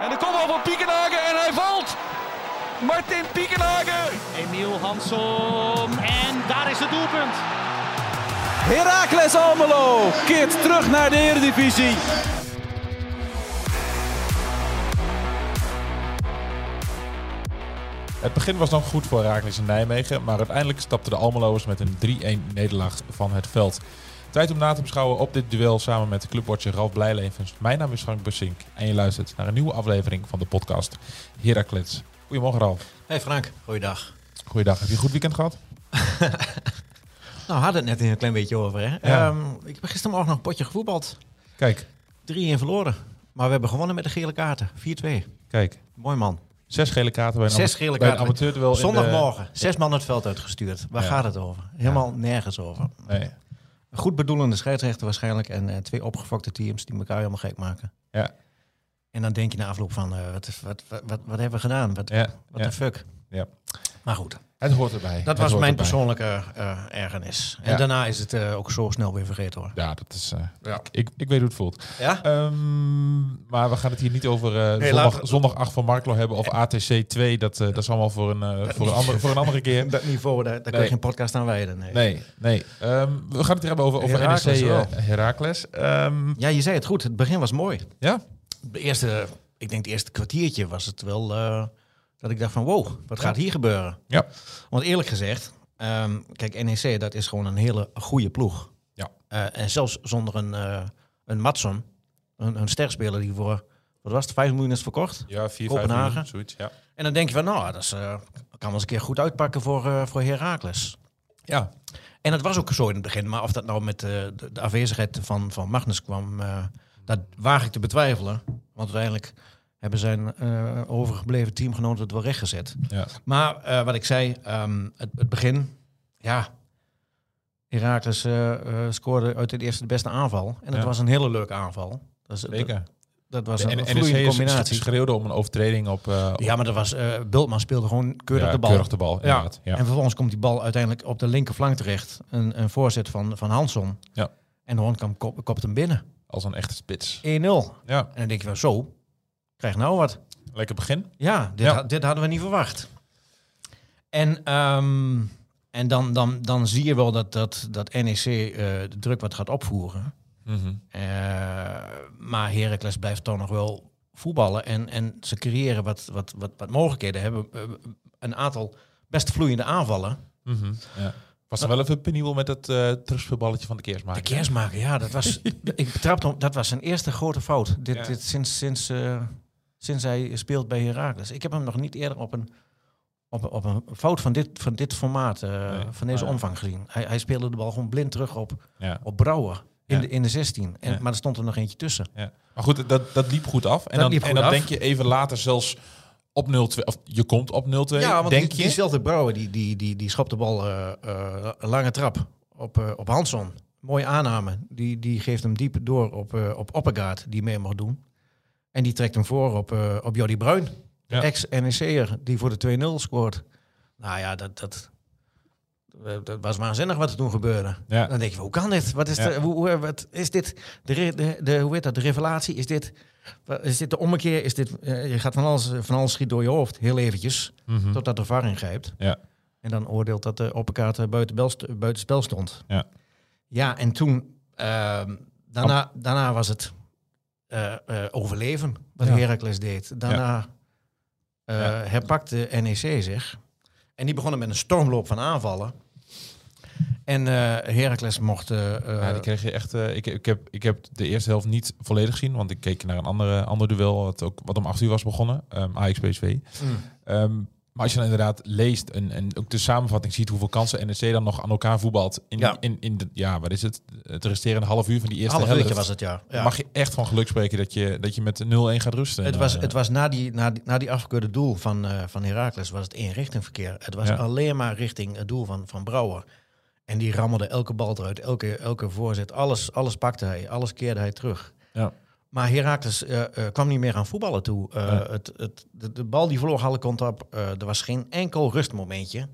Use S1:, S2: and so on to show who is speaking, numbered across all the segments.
S1: En de kopbal van Piekenhagen en hij valt. Martin Piekenhagen.
S2: Emiel Hansson. En daar is het doelpunt.
S3: Heracles Almelo keert terug naar de Eredivisie.
S4: Het begin was nog goed voor Herakles in Nijmegen, maar uiteindelijk stapten de Almeloers met een 3-1 nederlaag van het veld. Tijd om na te beschouwen op dit duel samen met clubwatcher Ralf Blijlevens. Mijn naam is Frank Bussink en je luistert naar een nieuwe aflevering van de podcast Heracles. Goedemorgen Ralf.
S5: Hey Frank, goeiedag.
S4: Goeiedag. Heb je een goed weekend gehad?
S5: Nou, we hadden het net een klein beetje over. Hè?
S4: Ja.
S5: Ehm, ik heb gistermorgen nog een potje gevoetbald.
S4: Kijk,
S5: 3-1 verloren. Maar we hebben gewonnen met de gele kaarten. 4-2.
S4: kijk.
S5: Mooi man.
S4: Zes gele kaarten bij een,
S5: Zes gele kaarten.
S4: de-
S5: Zondagmorgen. Zes man het veld uitgestuurd. Waar
S4: Ja.
S5: gaat het over? Helemaal nergens over.
S4: Nee.
S5: Goed bedoelende scheidsrechter waarschijnlijk. En eh, twee opgefokte teams die elkaar helemaal gek maken.
S4: Ja,
S5: En dan denk je na afloop van, eh, wat, wat, wat, wat, hebben we gedaan? Wat,
S4: ja,
S5: wat
S4: ja,
S5: de fuck?
S4: ja.
S5: Maar goed,
S4: Het hoort erbij.
S5: dat was mijn
S4: erbij.
S5: persoonlijke eh, ergernis. En
S4: Ja.
S5: daarna is het eh, ook zo snel weer vergeten hoor.
S4: Ja, dat is. eh,
S5: Ja.
S4: ik, ik, weet hoe het voelt.
S5: Ja?
S4: Ehm, maar we gaan het hier niet over zondag, zondag 8 van Marklo hebben of ATC 2. Dat, dat is allemaal voor een, voor een, andere, voor een andere keer.
S5: Dat niveau, daar, daar kun je geen podcast aan wijden. Nee.
S4: Nee, nee. Ehm, we gaan het hier hebben over, over
S5: Heracles
S4: NEC
S5: wel.
S4: eh, Heracles. Ehm,
S5: Ja, je zei het goed. Het begin was mooi.
S4: ja?
S5: De eerste, ik denk het eerste kwartiertje was het wel dat ik dacht van wow, wat gaat hier gebeuren?
S4: Ja.
S5: Want eerlijk gezegd, ehm, kijk, NEC dat is gewoon een hele goede ploeg.
S4: Ja.
S5: Eh, en zelfs zonder een, eh een Matson, een, een sterspeler die voor, wat was het, 5 miljoen is verkocht.
S4: Ja, 4,
S5: Kopenhagen.
S4: 5 zoiets. Ja.
S5: En dan denk je van nou, dat is, eh, kan wel eens een keer goed uitpakken voor, voor Heracles.
S4: ja.
S5: En het was ook zo in het begin, maar of dat nou met de, de afwezigheid van, van Magnus kwam, dat waag ik te betwijfelen. Want uiteindelijk hebben zijn eh, overgebleven teamgenoten het wel rechtgezet.
S4: ja.
S5: Maar eh, wat ik zei, ehm, het, het begin, ja, Herakles eh, scoorde uit het eerste de beste aanval. En het
S4: Ja.
S5: was een hele leuke aanval. Dat, was
S4: De
S5: een
S4: N-
S5: vloeiende combinatie.
S4: schreeuwde om een overtreding op,
S5: Ja, maar dat was, Bultman speelde gewoon keurig
S4: ja,
S5: de bal.
S4: keurig de bal.
S5: Ja. En vervolgens komt die bal uiteindelijk op de linkerflank terecht. Een, een voorzet van, van Hansson.
S4: Ja.
S5: En de Hoornkamp kop, kopt hem binnen. 1-0.
S4: Als een echte spits.
S5: En
S4: Ja,
S5: dan denk je van zo, krijg nou wat.
S4: lekker begin.
S5: Ja, dit,
S4: Ja.
S5: ha- dit hadden we niet verwacht. En, ehm, en dan, dan, dan zie je wel dat, dat, dat NEC eh, de druk wat gaat opvoeren.
S4: Mhm.
S5: Eh, maar Heracles blijft toch nog wel voetballen. En, en ze creëren wat, wat, wat, wat mogelijkheden. Hebben eh, een aantal best vloeiende aanvallen.
S4: Mhm. Ja. Was er wel even penibel met het terugspeelballetje van de
S5: De
S4: kerstmaker.
S5: kerstmaker, ja, dat was. ik betrapte dat was zijn eerste grote fout. Dit,
S4: Ja.
S5: dit sinds, sinds, sinds hij speelt bij Heracles. Ik heb hem nog niet eerder op een, op, een- op een fout van dit, van dit formaat, eh,
S4: Nee.
S5: van deze
S4: Ah, ja.
S5: omvang gezien. Hij, hij speelde de bal gewoon blind terug op,
S4: Ja.
S5: op Brouwer in,
S4: Ja.
S5: de, in de 16. En,
S4: Ja.
S5: Maar er stond er nog eentje tussen.
S4: Ja. Maar goed, dat, dat liep goed af. En
S5: Dat
S4: dan,
S5: liep
S4: en dan
S5: af.
S4: denk je even later zelfs op 0-2. Of je komt op 0-2.
S5: Ja, want
S4: denk
S5: die,
S4: je?
S5: diezelfde Brouwer die, die, die, die schopt de bal eh, eh, een lange trap op, eh, op Hansson. Mooie aanname. Die, die geeft hem diep door op, eh op Oppegaard, die mee mag doen. En die trekt hem voor op, eh op Jordi Bruin.
S4: Ja.
S5: ex-NEC'er die voor de 2-0 scoort. Nou ja, dat, dat, eh, dat was waanzinnig wat er toen gebeurde.
S4: Ja.
S5: Dan denk je, hoe kan dit? Wat is,
S4: Ja.
S5: de, hoe, hoe- wat is dit? De, de, de, hoe heet dat? De revelatie? Is dit, is dit de ommekeer? Is dit, eh, je gaat van alles, van alles schiet door je hoofd, heel eventjes.
S4: Mhm.
S5: Totdat de VAR ingrijpt.
S4: Ja.
S5: En dan oordeelt dat de Opperkaart buiten, buiten spel stond.
S4: Ja.
S5: Ja, en toen, ehm, daarna, daarna was het eh, eh, overleven wat
S4: Ja.
S5: Heracles deed. Daarna eh,
S4: Ja.
S5: herpakte NEC zich. En die begonnen met een stormloop van aanvallen. En Heracles mocht...
S4: Ja, die kreeg je echt. ik, ik, heb, ik heb de eerste helft niet volledig gezien, want ik keek naar een andere, ander duel wat, ook, wat om 8 uur was begonnen, um,
S5: mm.
S4: Maar als je dan inderdaad leest en, en ook de samenvatting ziet hoeveel kansen NEC dan nog aan elkaar voetbalt in,
S5: Ja.
S4: in, in de, ja, wat is het? Het resterende half uur van die eerste
S5: half
S4: helft.
S5: was het, ja. ja.
S4: Mag je echt van geluk spreken dat je, dat je met 0-1 gaat rusten.
S5: Het was,
S4: eh,
S5: het was na die, na die, na die afgekeurde doel van, eh van Heracles was het eenrichtingverkeer. Het was
S4: Ja.
S5: alleen maar richting het doel van, van Brouwer. En die rammelde elke bal eruit, elke, elke voorzet. Alles, alles pakte hij, alles keerde hij terug.
S4: Ja.
S5: Maar Heracles eh, eh, kwam niet meer aan voetballen toe.
S4: Nee.
S5: het, het, de, de bal die vloog alle kanten op. Er was geen enkel rustmomentje.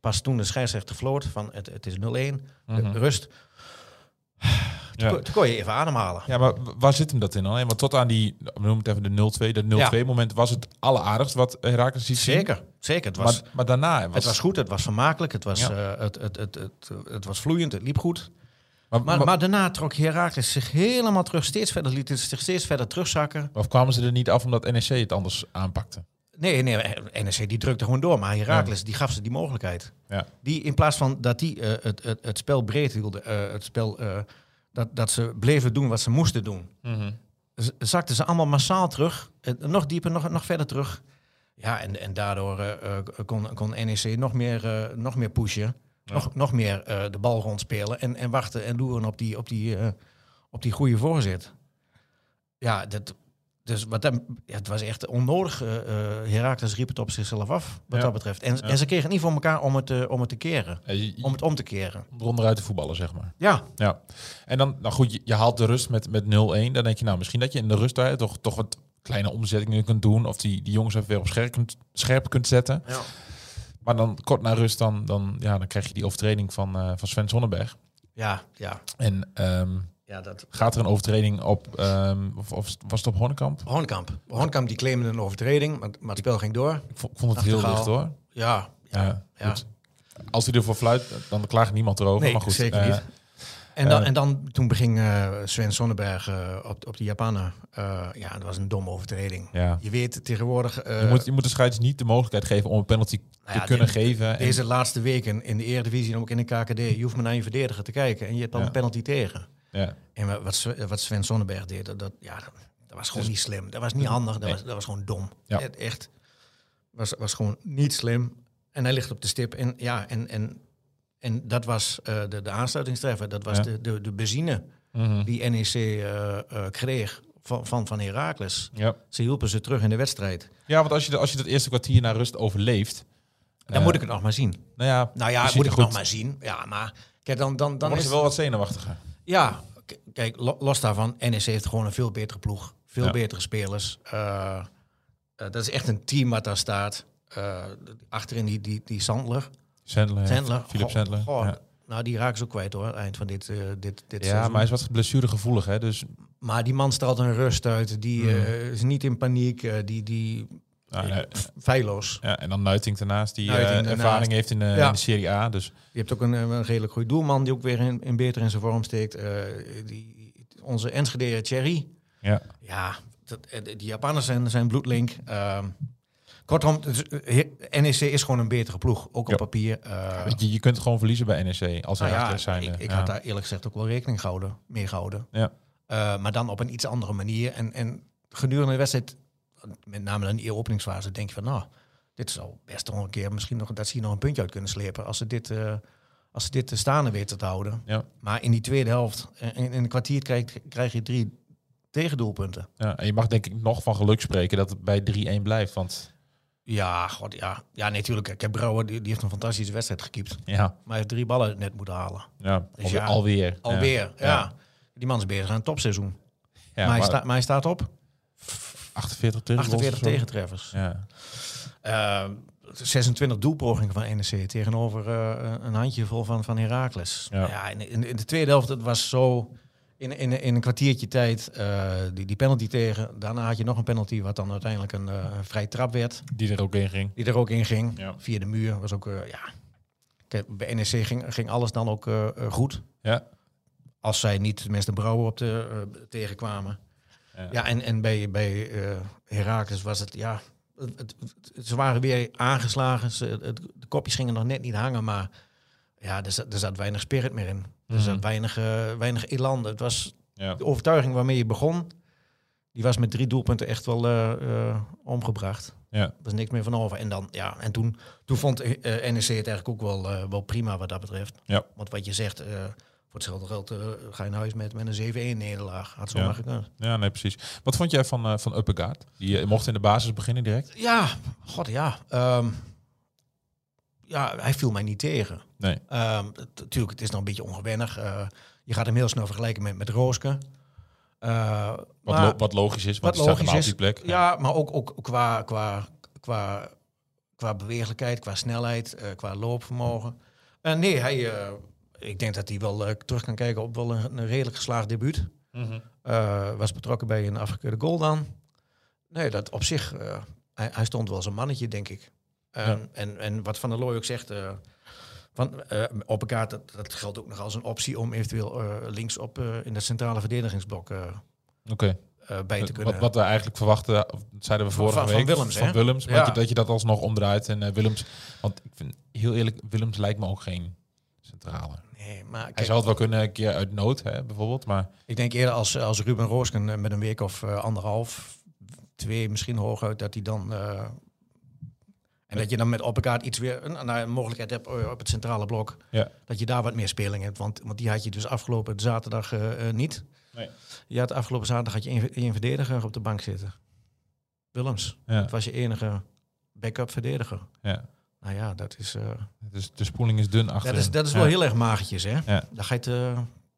S5: Pas toen de scheidsrechter floot van het, het is 0-1,
S4: Mhm.
S5: rust. Toen, kon je even ademhalen.
S4: Ja, maar waar zit hem dat in dan? Want tot aan die, we noemen het even de 0-2, dat 0-2 moment was het alleraardigst wat Herakles ziet zien.
S5: Zeker, zeker. Het was,
S4: Maar, maar daarna was,
S5: het was goed, het was vermakelijk, het was, het, het, het, het was vloeiend, het liep goed.
S4: Maar,
S5: Maar, daarna trok Herakles zich helemaal terug, steeds verder, liet het zich steeds verder terugzakken.
S4: of kwamen ze er niet af omdat NEC het anders aanpakte?
S5: Nee, nee, NEC die drukte gewoon door, maar Herakles die gaf ze die mogelijkheid.
S4: Ja.
S5: Die in plaats van dat die eh, het, het, het spel breed hielden, eh, het spel, eh, dat, dat ze bleven doen wat ze moesten doen, z- zakten ze allemaal massaal terug, eh, nog dieper, nog, nog verder terug. Ja, en, en daardoor eh, eh, kon, kon NEC nog meer, eh, nog meer pushen, nog, nog meer eh, de bal rondspelen en, en wachten en loeren op die, op die, eh, op die goede voorzet. Ja, dat, dus wat dat, ja, het was echt onnodig. eh, Herakles riep het op zichzelf af, wat
S4: Ja.
S5: dat betreft. En, en ze kregen het niet voor elkaar om het, om het te keren.
S4: Je- je-
S5: Om het om te keren.
S4: Ronderuit te voetballen, zeg maar.
S5: Ja,
S4: Ja. En dan, nou goed, je, je haalt de rust met, met 0-1. Dan denk je, nou, misschien dat je in de rust daar toch, toch wat kleine omzettingen kunt doen. Of die, die jongens even weer op scherp kunt, scherp kunt zetten.
S5: Ja.
S4: Maar dan kort na rust, dan, dan, ja, dan krijg je die overtreding van, eh, van Sven Sonnenberg.
S5: ja, ja.
S4: En ehm,
S5: ja dat,
S4: gaat er een overtreding op, ehm, of, of was het op Hornekamp?
S5: Hornkamp. Hornkamp die claimde een overtreding, maar, maar het spel ging door.
S4: Ik vond, ik vond het heel licht hoor.
S5: Ja, ja,
S4: Ja. Als hij ervoor fluit, dan klaagt niemand erover.
S5: Nee,
S4: maar goed,
S5: zeker
S4: eh,
S5: niet. En dan,
S4: eh,
S5: en dan toen beging eh, Sven Sonnenberg eh, op, op de Japaner. Ja, dat was een domme overtreding.
S4: Ja.
S5: Je weet tegenwoordig...
S4: je, moet, je moet de scheids niet de mogelijkheid geven om een penalty
S5: Nou ja,
S4: te kunnen
S5: dit-
S4: geven. En-
S5: Deze laatste weken in de Eredivisie en ook in de KKD, je hoeft maar naar je verdediger te kijken en je hebt dan
S4: Ja.
S5: een penalty tegen.
S4: ja.
S5: En wat, Sven- wat Sven Sonnenberg deed, dat, dat- ja, dat, was gewoon niet slim. Dat was niet handig, dat,
S4: Nee.
S5: was, dat was gewoon dom.
S4: Ja.
S5: Het, echt, was, was gewoon niet slim. En hij ligt op de stip. En, ja, en, en, en dat was eh, de, de aansluitingstreffer. Dat was
S4: Ja.
S5: de, de, de benzine
S4: Mhm.
S5: die NEC eh, eh, kreeg van, van, van Heracles.
S4: ja.
S5: Ze hielpen ze terug in de wedstrijd.
S4: Ja, want als je, de- als je dat eerste kwartier naar rust overleeft...
S5: Dan moet ik het nog maar zien.
S4: Nou ja,
S5: Nou ja, moet ik het nog maar zien. Ja, maar kijk, dan, dan,
S4: Dan
S5: dan is
S4: ze wel wat zenuwachtiger.
S5: Ja, kijk, lo- los daarvan, NEC heeft gewoon een veel betere ploeg. Veel
S4: Ja.
S5: betere spelers. Dat is echt een team wat daar staat. Achterin die, die, die Sandler.
S4: Sandler,
S5: Sandler.
S4: Philip
S5: Goh,
S4: Sandler.
S5: goh,
S4: ja,
S5: Nou, die raken ze ook kwijt hoor, eind van dit, eh, dit, dit
S4: ja
S5: seizoen.
S4: maar hij is wat blessuregevoelig, hè. Dus
S5: Maar die man straalt een rust uit. Die
S4: Mm.
S5: eh, is niet in paniek. eh, die, die
S4: nee,
S5: feilloos.
S4: ja, en dan Nuiting daarnaast, die
S5: Nuiting daarnaast.
S4: ervaring heeft in
S5: Ja.
S4: in de Serie A. Dus
S5: Je hebt ook een, een redelijk goede doelman die ook weer in, in beter in zijn vorm steekt. Die, onze Enschede Thierry.
S4: ja,
S5: Ja, dat, die Japanners zijn, zijn bloedlink. Kortom, eh, NEC is gewoon een betere ploeg, ook op
S4: Ja.
S5: papier. Eh,
S4: je, je kunt gewoon verliezen bij NEC als
S5: nou ja,
S4: Herakles zijn.
S5: ik, ik
S4: ja.
S5: had daar eerlijk gezegd ook wel rekening gehouden, mee gehouden.
S4: Ja.
S5: Eh, maar dan op een iets andere manier. En, en gedurende de wedstrijd, met name in die openingsfase, denk je van nou, dit zou best nog een keer misschien nog dat ze hier nog een puntje uit kunnen slepen als ze dit, eh, als ze dit te staande weten te houden.
S4: Ja.
S5: Maar in die tweede helft, eh, in, in een kwartier krijg, krijg je drie tegendoelpunten.
S4: Ja, en je mag denk ik nog van geluk spreken dat het bij 3-1 blijft. Want
S5: Ja, god, ja. Ja, natuurlijk. Ik heb Brouwer, die, die heeft een fantastische wedstrijd gekiept. Maar
S4: ja,
S5: hij heeft drie ballen net moeten halen.
S4: ja,
S5: Dus
S4: alweer.
S5: ja,
S4: alweer.
S5: Alweer, ja.
S4: Ja.
S5: Die man is bezig aan een topseizoen.
S4: Ja,
S5: maar, hij
S4: maar
S5: sta, maar hij staat op
S4: 48 tegen
S5: 48 tegentreffers.
S4: Ja.
S5: Eh, 26 doelpogingen van NEC tegenover eh, een handjevol van, van Heracles.
S4: Ja.
S5: In, in de tweede helft, het was zo... In, in, in een kwartiertje tijd eh, die, die penalty tegen. Daarna had je nog een penalty, wat dan uiteindelijk een eh vrij trap werd.
S4: Die er ook in ging.
S5: Die er ook in ging.
S4: Ja.
S5: Via de muur. Was ook, eh, ja. Kijk, bij NEC ging, ging alles dan ook goed.
S4: Ja.
S5: Als zij niet tenminste Brouwer op de, tegenkwamen.
S4: Ja.
S5: Ja, en, en bij, bij Herakles was het, ja... Het, het- het- ze waren weer aangeslagen. Ze, het- de kopjes gingen nog net niet hangen, maar... Ja, er zat, er zat weinig spirit meer in. Er zat
S4: Mhm.
S5: weinig, eh, weinig elan. Het was
S4: Ja.
S5: de overtuiging waarmee je begon... Die was met drie doelpunten echt wel eh, eh, omgebracht.
S4: Ja.
S5: Er was niks meer van over. En, dan, ja, en toen, toen vond NEC het eigenlijk ook wel, wel prima wat dat betreft.
S4: Ja.
S5: Want wat je zegt, voor hetzelfde geld ga je naar huis met, met een 7-1 nederlaag. Had zo
S4: Ja.
S5: gekund.
S4: ja, nee, precies. Wat vond jij van, van Uppegaard? Die mocht in de basis beginnen direct?
S5: Ja, god ja. Ehm, ja, hij viel mij niet tegen.
S4: Nee.
S5: Ehm, het- Natuurlijk, het is nog een beetje ongewennig. Eh, je gaat hem heel snel vergelijken met, met Rooske. Eh,
S4: Wat,
S5: maar-
S4: lo- wat logisch is, want
S5: Wat
S4: hij staat
S5: logisch
S4: helemaal op
S5: is.
S4: die plek.
S5: Ja, maar ook, ook qua, qua, qua, qua bewegelijkheid, qua snelheid, eh, qua loopvermogen. Nee, hij, ik denk dat hij wel terug kan kijken op wel een, een redelijk geslaagd debuut.
S4: Mhm.
S5: Was betrokken bij een afgekeurde goal dan. Nee, dat op zich, hij, hij stond wel als een mannetje, denk ik. En,
S4: Ja.
S5: en, en wat Van der Looy ook zegt, eh, van, eh, op elkaar, dat, dat geldt ook nog als een optie om eventueel links op eh, in het centrale verdedigingsblok bij te kunnen.
S4: Wat, wat we eigenlijk verwachten, zeiden we vorige
S5: van
S4: week,
S5: Willems,
S4: van? Willems
S5: Ja.
S4: dat, je, dat je dat alsnog omdraait. En Willems, want ik vind heel eerlijk, Willems lijkt me ook geen centrale.
S5: nee, maar
S4: Hij zou het wel kunnen een keer uit nood, hè, bijvoorbeeld. Maar
S5: ik denk eerder als, als Ruben Roosken met een week of anderhalf, twee misschien hooguit, dat hij dan... en dat je dan met op elkaar iets weer een, een mogelijkheid hebt eh, op het centrale blok.
S4: ja,
S5: Dat je daar wat meer speling hebt. Want, want die had je dus afgelopen zaterdag eh, eh, niet.
S4: Nee.
S5: Je had afgelopen zaterdag had je één, één verdediger op de bank zitten. Willems.
S4: ja,
S5: Dat was je enige backup verdediger.
S4: ja.
S5: Nou ja, dat is, eh,
S4: Dus de spoeling is dun achter.
S5: dat is, dat is wel heel erg magertjes. Hè?
S4: Ja.
S5: Dan, ga je te,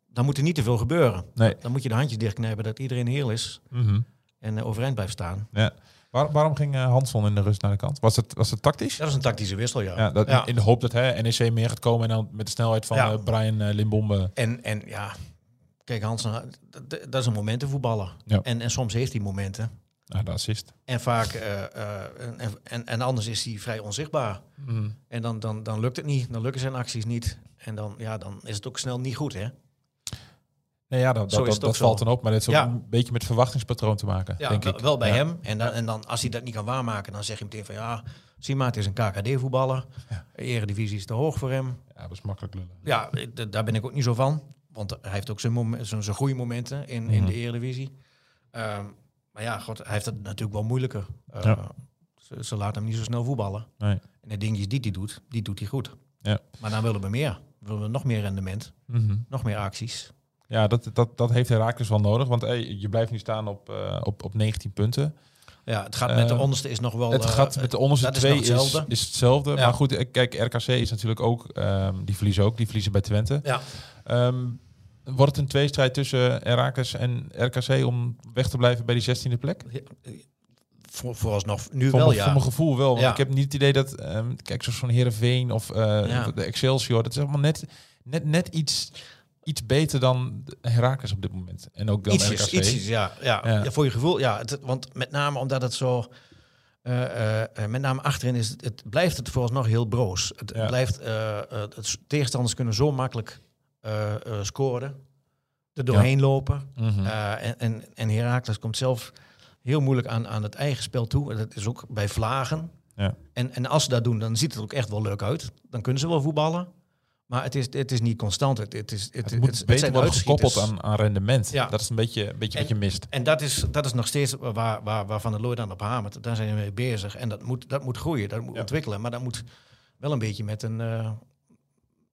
S5: dan moet er niet te veel gebeuren.
S4: Nee.
S5: Dan moet je de handjes dichtknijpen dat iedereen heel is
S4: Mhm.
S5: en overeind blijft staan.
S4: ja. Waar- waarom ging eh, Hansson in de rust naar de kant? Was het, was het tactisch?
S5: Dat is een tactische wissel, ja.
S4: Ja, dat,
S5: Ja.
S4: In de hoop dat hè, NEC meer gaat komen en dan met de snelheid van
S5: Ja.
S4: eh, Brian eh, Limbombe.
S5: En, en ja, kijk Hansen, dat, dat is een momentenvoetballer.
S4: Ja.
S5: En, en soms heeft hij momenten.
S4: Nou, de assist.
S5: En vaak, en, en, en anders is hij vrij onzichtbaar.
S4: Mhm.
S5: En dan, dan, dan lukt het niet, dan lukken zijn acties niet. En dan, ja, dan is het ook snel niet goed, hè?
S4: Nee, ja, dat, dat, dat, dat valt dan op. Maar het is ook
S5: Ja.
S4: een beetje met verwachtingspatroon te maken,
S5: Ja,
S4: denk
S5: wel,
S4: ik.
S5: wel bij
S4: Ja.
S5: hem. En dan, en dan als hij dat niet kan waarmaken, dan zeg je meteen van ja, zie maar, het is een KKD-voetballer. Eredivisie is te hoog voor hem.
S4: Ja, dat is makkelijk lullen.
S5: Ja, daar ben ik ook niet zo van. Want hij heeft ook zijn, momen- zijn, zijn goede momenten in, in
S4: Mhm.
S5: de Eredivisie. Ehm, maar ja, god, hij heeft het natuurlijk wel moeilijker. Eh, ze, ze laten hem niet zo snel voetballen.
S4: Nee.
S5: En de dingetjes die hij doet, die doet hij goed.
S4: Ja.
S5: Maar dan willen we meer. Willen we nog meer rendement,
S4: Mhm.
S5: nog meer acties.
S4: Ja, dat, dat, dat heeft Herakles wel nodig. Want hey, je blijft nu staan op, eh, op, op 19 punten.
S5: Ja, het gaat met de
S4: Eh,
S5: onderste is nog wel...
S4: het
S5: eh,
S4: gaat met de onderste twee is,
S5: hetzelfde.
S4: is hetzelfde.
S5: Ja.
S4: Maar goed, kijk, RKC is natuurlijk ook... ehm, die verliezen ook. Die verliezen bij Twente.
S5: Ja,
S4: Ehm, wordt het een tweestrijd tussen Herakles en RKC... om weg te blijven bij die 16e plek?
S5: voor, vooralsnog nu
S4: Voor,
S5: wel, ja.
S4: voor mijn gevoel wel. Want
S5: Ja.
S4: ik heb niet het idee dat... ehm, kijk, zoals van Heerenveen of
S5: Ja.
S4: de Excelsior... dat is allemaal net, net, net iets, iets beter dan Herakles op dit moment. En ook dan
S5: Ietsjes,
S4: RKC.
S5: ietsjes, ja, ja.
S4: Ja.
S5: Voor je gevoel, ja. Het, want met name omdat het zo... eh, eh, eh, met name achterin is het, het blijft het vooralsnog heel broos. Het
S4: Ja.
S5: blijft, het, tegenstanders kunnen zo makkelijk scoren, er doorheen lopen.
S4: Mhm.
S5: En, en, en Heracles komt zelf heel moeilijk aan, aan het eigen spel toe. Dat is ook bij vlagen.
S4: Ja.
S5: En, en als ze dat doen, dan ziet het ook echt wel leuk uit. Dan kunnen ze wel voetballen. Maar het is, het is niet constant. Het, het, is, het,
S4: Het moet
S5: het
S4: beter worden gekoppeld aan, aan rendement.
S5: Ja.
S4: Dat is een beetje, een beetje wat je mist.
S5: En dat is, dat is nog steeds waar, waar, waar Van der Looy dan op hamert. Daar zijn we mee bezig. En dat moet, dat moet groeien, dat moet
S4: Ja.
S5: ontwikkelen. Maar dat moet wel een beetje met een eh,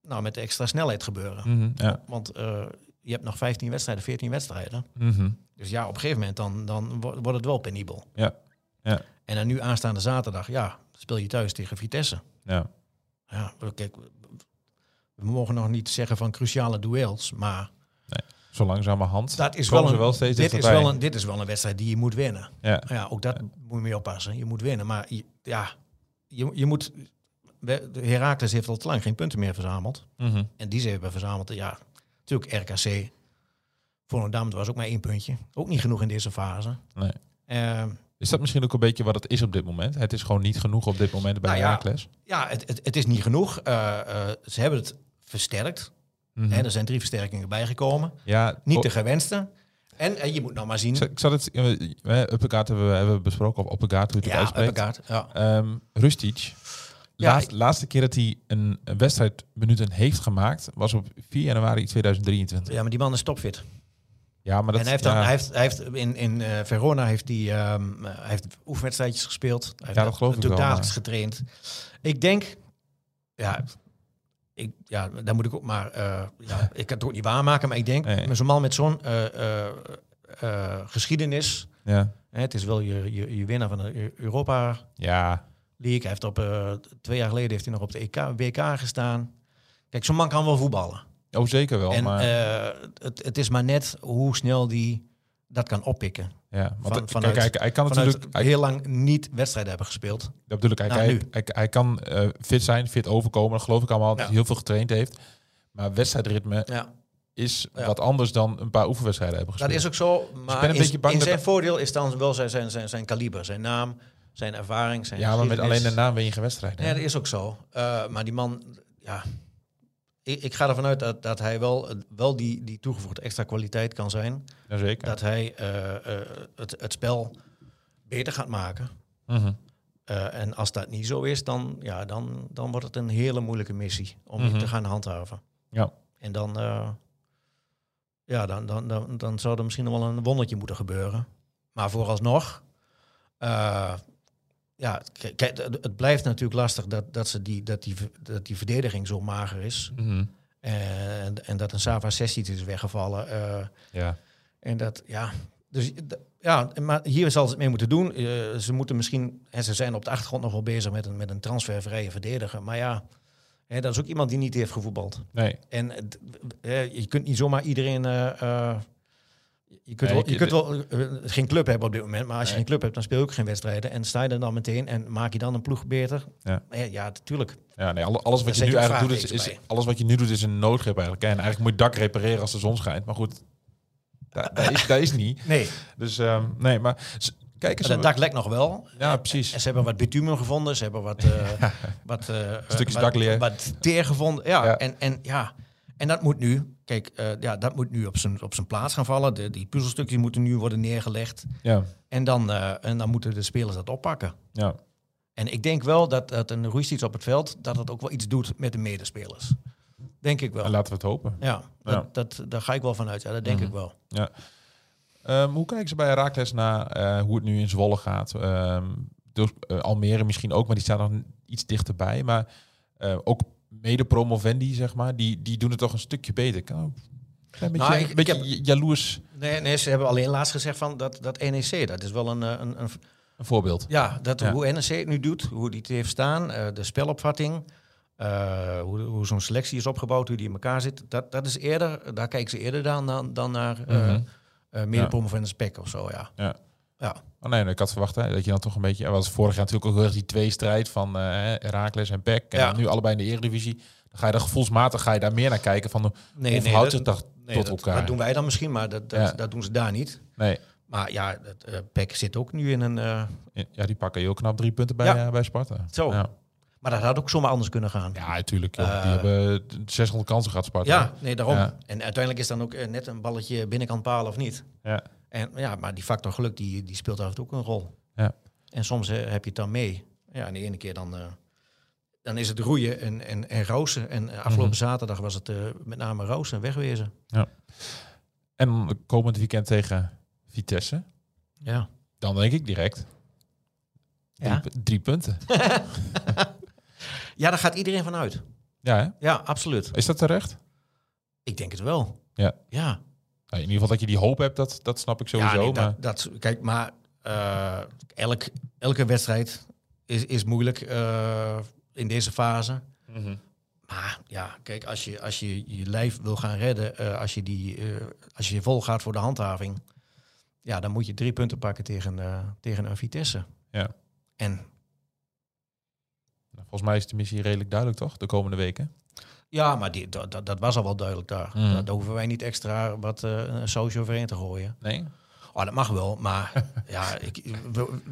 S5: nou, met de extra snelheid gebeuren.
S4: Mhm, ja.
S5: Want eh, je hebt nog 15 wedstrijden, 14 wedstrijden.
S4: Mhm.
S5: Dus ja, op een gegeven moment dan, dan wo- wordt het wel penibel.
S4: Ja. Ja.
S5: En dan nu aanstaande zaterdag, ja, speel je thuis tegen Vitesse.
S4: ja.
S5: Ja, kijk, we mogen nog niet zeggen van cruciale duels, maar
S4: Zo langzamerhand.
S5: dat is wel een,
S4: wel steeds
S5: dit, is wel een, dit is wel een wedstrijd die je moet winnen.
S4: Ja.
S5: Ja, ook dat moet je mee oppassen. Je moet winnen, maar je, ja, je, je moet... Heracles heeft al te lang geen punten meer verzameld.
S4: Mhm.
S5: En die ze hebben verzameld, ja, natuurlijk RKC. Volendam was ook maar één puntje. Ook niet genoeg in deze fase.
S4: Nee.
S5: Ehm,
S4: Is dat misschien ook een beetje wat het is op dit moment? Het is gewoon niet genoeg op dit moment bij
S5: Nou ja.
S4: Heracles.
S5: ja, het, het, het is niet genoeg. Eh, eh, ze hebben het versterkt. Hè, er zijn drie versterkingen bijgekomen.
S4: Ja,
S5: Niet de gewenste. En, en je moet nog maar zien.
S4: ik, zat het, uh, Uppergaard hebben we, hebben besproken, of Uppergaard, hoe je het
S5: ja,
S4: uitspreekt.
S5: Ja.
S4: Ehm Rustic.
S5: Ja,
S4: Laatst, laatste keer dat hij een, een wedstrijd minuten heeft gemaakt, was op 4 januari 2023.
S5: ja, maar die man is topfit.
S4: Ja, maar dat
S5: en hij heeft,
S4: ja,
S5: dan, hij heeft, hij heeft in, in eh, Verona heeft hij, hij heeft oefenwedstrijdjes gespeeld. Hij heeft
S4: Ja, dat geloof ik wel,
S5: dagelijks getraind. Ik denk, ja, ik, ja, daar moet ik ook maar, eh, ja, ik kan het ook niet waarmaken, maar ik denk,
S4: Nee.
S5: met zo'n man met zo'n eh, eh, geschiedenis,
S4: ja,
S5: hè, het is wel je, je, je winnaar van de Eu- Europa
S4: ja,
S5: League. Hij heeft op, twee jaar geleden heeft hij nog op de EK, WK gestaan. Kijk, zo'n man kan wel voetballen.
S4: oh zeker wel.
S5: en
S4: maar,
S5: het, het is maar net hoe snel die dat kan oppikken.
S4: ja, want
S5: van-
S4: kijk,
S5: vanuit-
S4: hij, hij kan natuurlijk, hij,
S5: heel lang niet wedstrijden hebben gespeeld.
S4: dat bedoel ik, hij,
S5: Nou,
S4: hij, hij, hij kan eh, fit zijn, fit overkomen, dat geloof ik allemaal, dat hij heel veel getraind heeft. Maar wedstrijdritme
S5: Ja.
S4: is wat anders dan een paar oefenwedstrijden hebben
S5: Dat
S4: gespeeld.
S5: is ook zo, maar
S4: ben een
S5: in,
S4: beetje bang
S5: in
S4: dat
S5: zijn
S4: dat-
S5: voordeel is dan wel zijn, zijn, zijn, zijn kaliber, zijn naam, zijn ervaring, zijn
S4: Ja, maar met alleen de naam win je geen wedstrijd.
S5: Nee, dat is ook zo. Eh, maar die man, ja, ik, ik ga ervan uit dat, dat hij wel, wel die, die toegevoegde extra kwaliteit kan zijn.
S4: Jazeker.
S5: Dat hij eh, eh, het, het spel beter gaat maken.
S4: Mhm.
S5: Eh, en als dat niet zo is, dan, ja, dan, dan wordt het een hele moeilijke missie om
S4: Mhm.
S5: die te gaan handhaven.
S4: Ja.
S5: En dan, ja, dan, dan, dan, dan zou er misschien nog wel een wondertje moeten gebeuren. Maar vooralsnog, ja, kijk, het, blijft natuurlijk lastig dat, dat, ze die, dat, die, dat die verdediging zo mager is.
S4: Mhm.
S5: En, en dat een Sava Sessit is weggevallen. eh,
S4: Ja.
S5: en dat, ja. Dus ja, maar hier zal ze het mee moeten doen. Eh, ze moeten misschien, en ze zijn op de achtergrond nog wel bezig met een, met een transfervrije verdediger. Maar ja, hè, dat is ook iemand die niet heeft gevoetbald.
S4: Nee.
S5: En eh, je kunt niet zomaar iedereen. Eh, eh, je kunt, wel, je kunt wel eh, geen club hebben op dit moment, maar als je geen club hebt, dan speel je ook geen wedstrijden. En sta je er dan meteen en maak je dan een ploeg beter?
S4: Ja.
S5: Ja, ja natuurlijk.
S4: Ja, nee, alle- alles wat je nu eigenlijk doet, is, is, alles wat je nu doet is een noodgrip eigenlijk. En eigenlijk moet je dak repareren als de zon schijnt. Maar goed, dat, is, niet.
S5: Nee,
S4: Dus ehm, nee, maar kijk eens.
S5: het dak lekt nog wel.
S4: Ja, precies.
S5: En ze hebben wat bitumen gevonden, ze hebben wat, eh wat, eh,
S4: Stukjes dakleer.
S5: wat teer gevonden. Ja,
S4: Ja.
S5: En, en, ja. En dat moet nu, kijk, eh, ja, dat moet nu op zijn, op zijn plaats gaan vallen. De, die puzzelstukjes moeten nu worden neergelegd.
S4: Ja,
S5: En dan, eh, en dan moeten de spelers dat oppakken.
S4: ja.
S5: En ik denk wel dat, dat een roestiets op het veld, dat het ook wel iets doet met de medespelers. Denk ik wel.
S4: En laten we het hopen.
S5: Ja, dat,
S4: Ja.
S5: Dat, daar ga ik wel vanuit. Ja, dat denk
S4: Mhm.
S5: ik wel.
S4: Ehm, hoe kijken ze bij Herakles naar eh, hoe het nu in Zwolle gaat? Ehm, dus, Almere misschien ook, maar die staan nog iets dichterbij. Maar ook mede-promovendi, zeg maar, die, die doen het toch een stukje beter. Ik kan ook een beetje,
S5: Nou, ik-
S4: een beetje
S5: ik
S4: j- jaloers
S5: Nee, nee, ze hebben alleen laatst gezegd van dat, dat NEC, dat is wel een, eh, een, een
S4: een voorbeeld.
S5: Ja, dat,
S4: Ja.
S5: hoe NEC het nu doet, hoe die het heeft staan, eh, de spelopvatting, eh, hoe, hoe zo'n selectie is opgebouwd, hoe die in elkaar zit, dat, dat is eerder, daar kijken ze eerder dan, dan, dan naar uh, meer promovende spek of zo, ja.
S4: Ja.
S5: Ja.
S4: Oh nee, ik had verwacht hè, dat je dan toch een beetje... Er was vorig jaar natuurlijk ook heel erg die tweestrijd van eh Herakles en PEC. En
S5: Ja.
S4: nu allebei in de Eredivisie. Dan ga je daar gevoelsmatig ga je daar meer naar kijken van hoe
S5: Nee, dat-
S4: het
S5: nee,
S4: tot
S5: dat,
S4: elkaar?
S5: Dat doen wij dan misschien, maar dat, dat,
S4: Ja.
S5: dat doen ze daar niet.
S4: Nee,
S5: Maar ja, het, eh, PEC zit ook nu in een... eh,
S4: ja, die pakken heel knap drie punten bij,
S5: Ja.
S4: bij Sparta.
S5: Zo.
S4: Ja,
S5: maar dat had ook zomaar anders kunnen gaan.
S4: ja natuurlijk. die hebben 600 kansen gehad, Sparta.
S5: Ja, nee, daarom.
S4: Ja.
S5: En uiteindelijk is dan ook net een balletje binnenkant paal of niet.
S4: Ja.
S5: En ja, maar die factor geluk die, die speelt af en toe ook een rol.
S4: Ja.
S5: En soms eh, heb je het dan mee. Ja, en de ene keer dan, eh, dan is het roeien en, en, en roosen. En eh, afgelopen
S4: Mhm.
S5: zaterdag was het met name roosen en wegwezen.
S4: En komend weekend tegen Vitesse.
S5: Ja.
S4: Dan denk ik direct drie,
S5: Ja?
S4: drie punten.
S5: ja, daar gaat iedereen van uit.
S4: Ja, hè?
S5: Ja, absoluut.
S4: is dat terecht?
S5: Ik denk het wel.
S4: Ja.
S5: Ja,
S4: in ieder geval dat je die hoop hebt, dat, dat snap ik sowieso.
S5: ja nee,
S4: maar...
S5: dat, dat, kijk, maar elk, elke wedstrijd is, is moeilijk eh, in deze fase.
S4: Mhm.
S5: Maar ja, kijk, als je als je, je lijf wil gaan redden, eh, als, je die, als je vol gaat voor de handhaving, ja, dan moet je drie punten pakken tegen, tegen een Vitesse.
S4: Ja.
S5: En
S4: Nou, Volgens mij is de missie redelijk duidelijk, toch? De komende weken.
S5: Ja, maar die, dat, dat, dat was al wel duidelijk daar.
S4: Mhm.
S5: Daar, hoeven wij niet extra wat eh een sausje overheen te gooien.
S4: Nee?
S5: Oh, dat mag wel, maar ja, ik,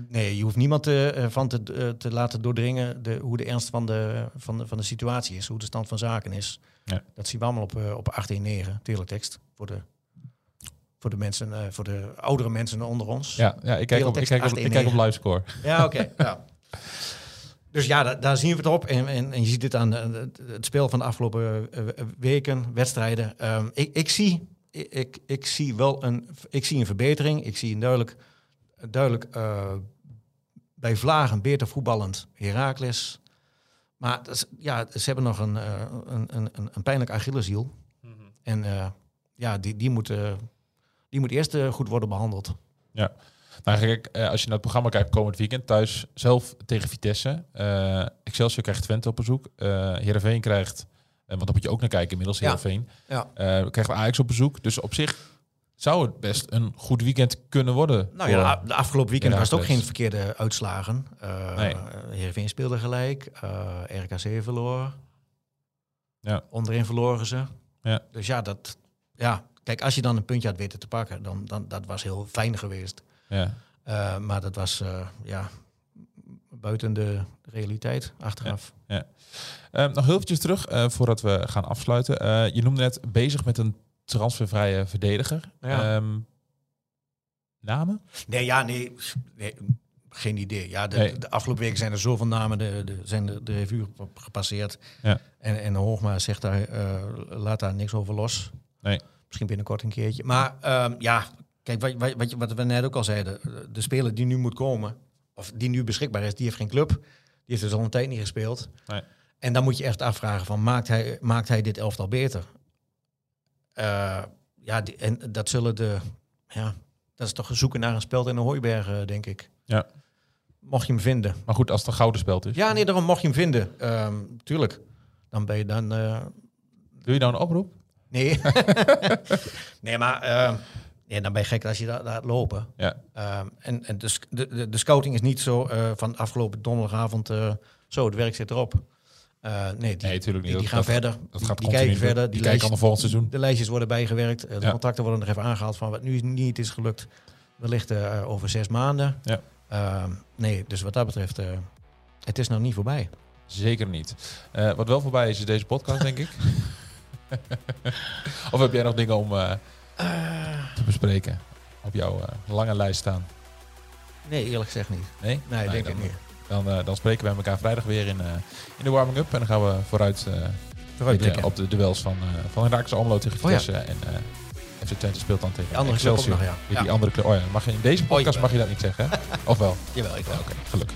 S5: nee, je hoeft niemand eh, van te, eh, te laten doordringen de, hoe de ernst van de, van, de, van de situatie is, hoe de stand van zaken is.
S4: Ja.
S5: Dat zien we allemaal op, eh, op 189, teletext, voor de, voor de mensen, eh, voor de oudere mensen onder ons.
S4: Ja, ja ik, kijk op, ik, kijk op, ik kijk op livescore.
S5: Ja, oké. ja. Dus ja, da- daar zien we het op. En, en, en je ziet het aan eh, het, het spel van de afgelopen eh, weken, wedstrijden. Ehm, ik, ik, zie, ik, ik zie wel een, ik zie een verbetering. Ik zie een duidelijk, duidelijk eh, bij Vlagen beter voetballend Heracles. Maar dat is- ja, ze hebben nog een, eh, een, een, een, pijnlijk Achilleshiel. En eh, ja, die, die, moet, die moet eerst goed worden behandeld.
S4: Nou, kijk, eh, als je naar het programma kijkt komend weekend, thuis zelf tegen Vitesse. Eh, Excelsior krijgt Twente op bezoek. Eh Heerenveen krijgt, want daar moet je ook naar kijken inmiddels,
S5: Ja.
S4: Heerenveen.
S5: Ja.
S4: Eh, krijgt Ajax op bezoek. Dus op zich zou het best een goed weekend kunnen worden.
S5: Nou ja, de afgelopen weekend was het ook geen verkeerde uitslagen. Uh,
S4: Nee.
S5: Heerenveen speelde gelijk, RKC verloor.
S4: Ja.
S5: Onderin verloren ze.
S4: Ja.
S5: Dus ja, dat, ja, kijk, als je dan een puntje had weten te pakken, dan, dan dat was heel fijn geweest.
S4: Ja.
S5: Eh, maar dat was eh, ja, buiten de realiteit achteraf.
S4: Ehm, nog heel eventjes terug, eh, voordat we gaan afsluiten. Eh, je noemde net bezig met een transfervrije verdediger.
S5: Ja.
S4: Ehm, namen?
S5: Nee, ja, nee, nee, geen idee. Ja, de,
S4: Nee.
S5: de afgelopen weken zijn er zoveel namen de, de, zijn de, de revue gep- gepasseerd.
S4: Ja.
S5: En, en Hoogma zegt daar, eh, laat daar niks over los.
S4: Nee.
S5: Misschien binnenkort een keertje. Maar ehm, ja, kijk, wat, wat, wat, we net ook al zeiden. De speler die nu moet komen, of die nu beschikbaar is, die heeft geen club. Die heeft dus al een tijd niet gespeeld.
S4: Nee.
S5: En dan moet je echt afvragen van, maakt hij, maakt hij dit elftal beter? Eh, ja, die, en dat zullen de... Ja, dat is toch zoeken naar een speld in de hooibergen, denk ik.
S4: Ja.
S5: Mocht je hem vinden.
S4: Maar goed, als het een gouden speld is.
S5: Ja, nee, daarom mocht je hem vinden. Ehm, tuurlijk. Dan ben je dan... eh,
S4: Doe je nou een oproep?
S5: nee. nee, maar... ja, dan ben je gek als je daar laat lopen.
S4: Ja.
S5: Ehm, en en de, de, de, de scouting is niet zo eh, van afgelopen donderdagavond... eh, zo, het werk zit erop. Eh, nee, die,
S4: Nee, natuurlijk niet.
S5: die, gaan
S4: dat-
S5: verder.
S4: Dat gaat
S5: die kijken verder.
S4: Die,
S5: Die,
S4: kijken naar volgend seizoen.
S5: de lijstjes worden bijgewerkt. De
S4: Ja.
S5: contacten worden nog even aangehaald van wat nu niet is gelukt. Wellicht over zes maanden.
S4: Ja.
S5: Ehm, nee, dus wat dat betreft, het is nog niet voorbij.
S4: Zeker niet. Wat wel voorbij is, is deze podcast, denk ik. of heb jij nog dingen om bespreken op jouw eh, lange lijst staan?
S5: Nee, eerlijk gezegd niet.
S4: Nee?
S5: Nee,
S4: Nou,
S5: denk
S4: dan,
S5: ik niet.
S4: Dan, eh, dan spreken wij elkaar vrijdag weer in, eh, in de warming-up. En dan gaan we vooruit
S5: Vooruitblikken.
S4: op de duels van, uh, van Herakles Almelo tegen
S5: Oh ja.
S4: Vitesse. En FC Twente speelt dan tegen
S5: Die andere
S4: Excelsior.
S5: nog, ja.
S4: Die,
S5: Ja.
S4: andere club. Oh ja, mag je, in deze podcast mag je dat niet zeggen, hè? Of wel?
S5: Jawel, ik wel.
S4: Oké, gelukkig.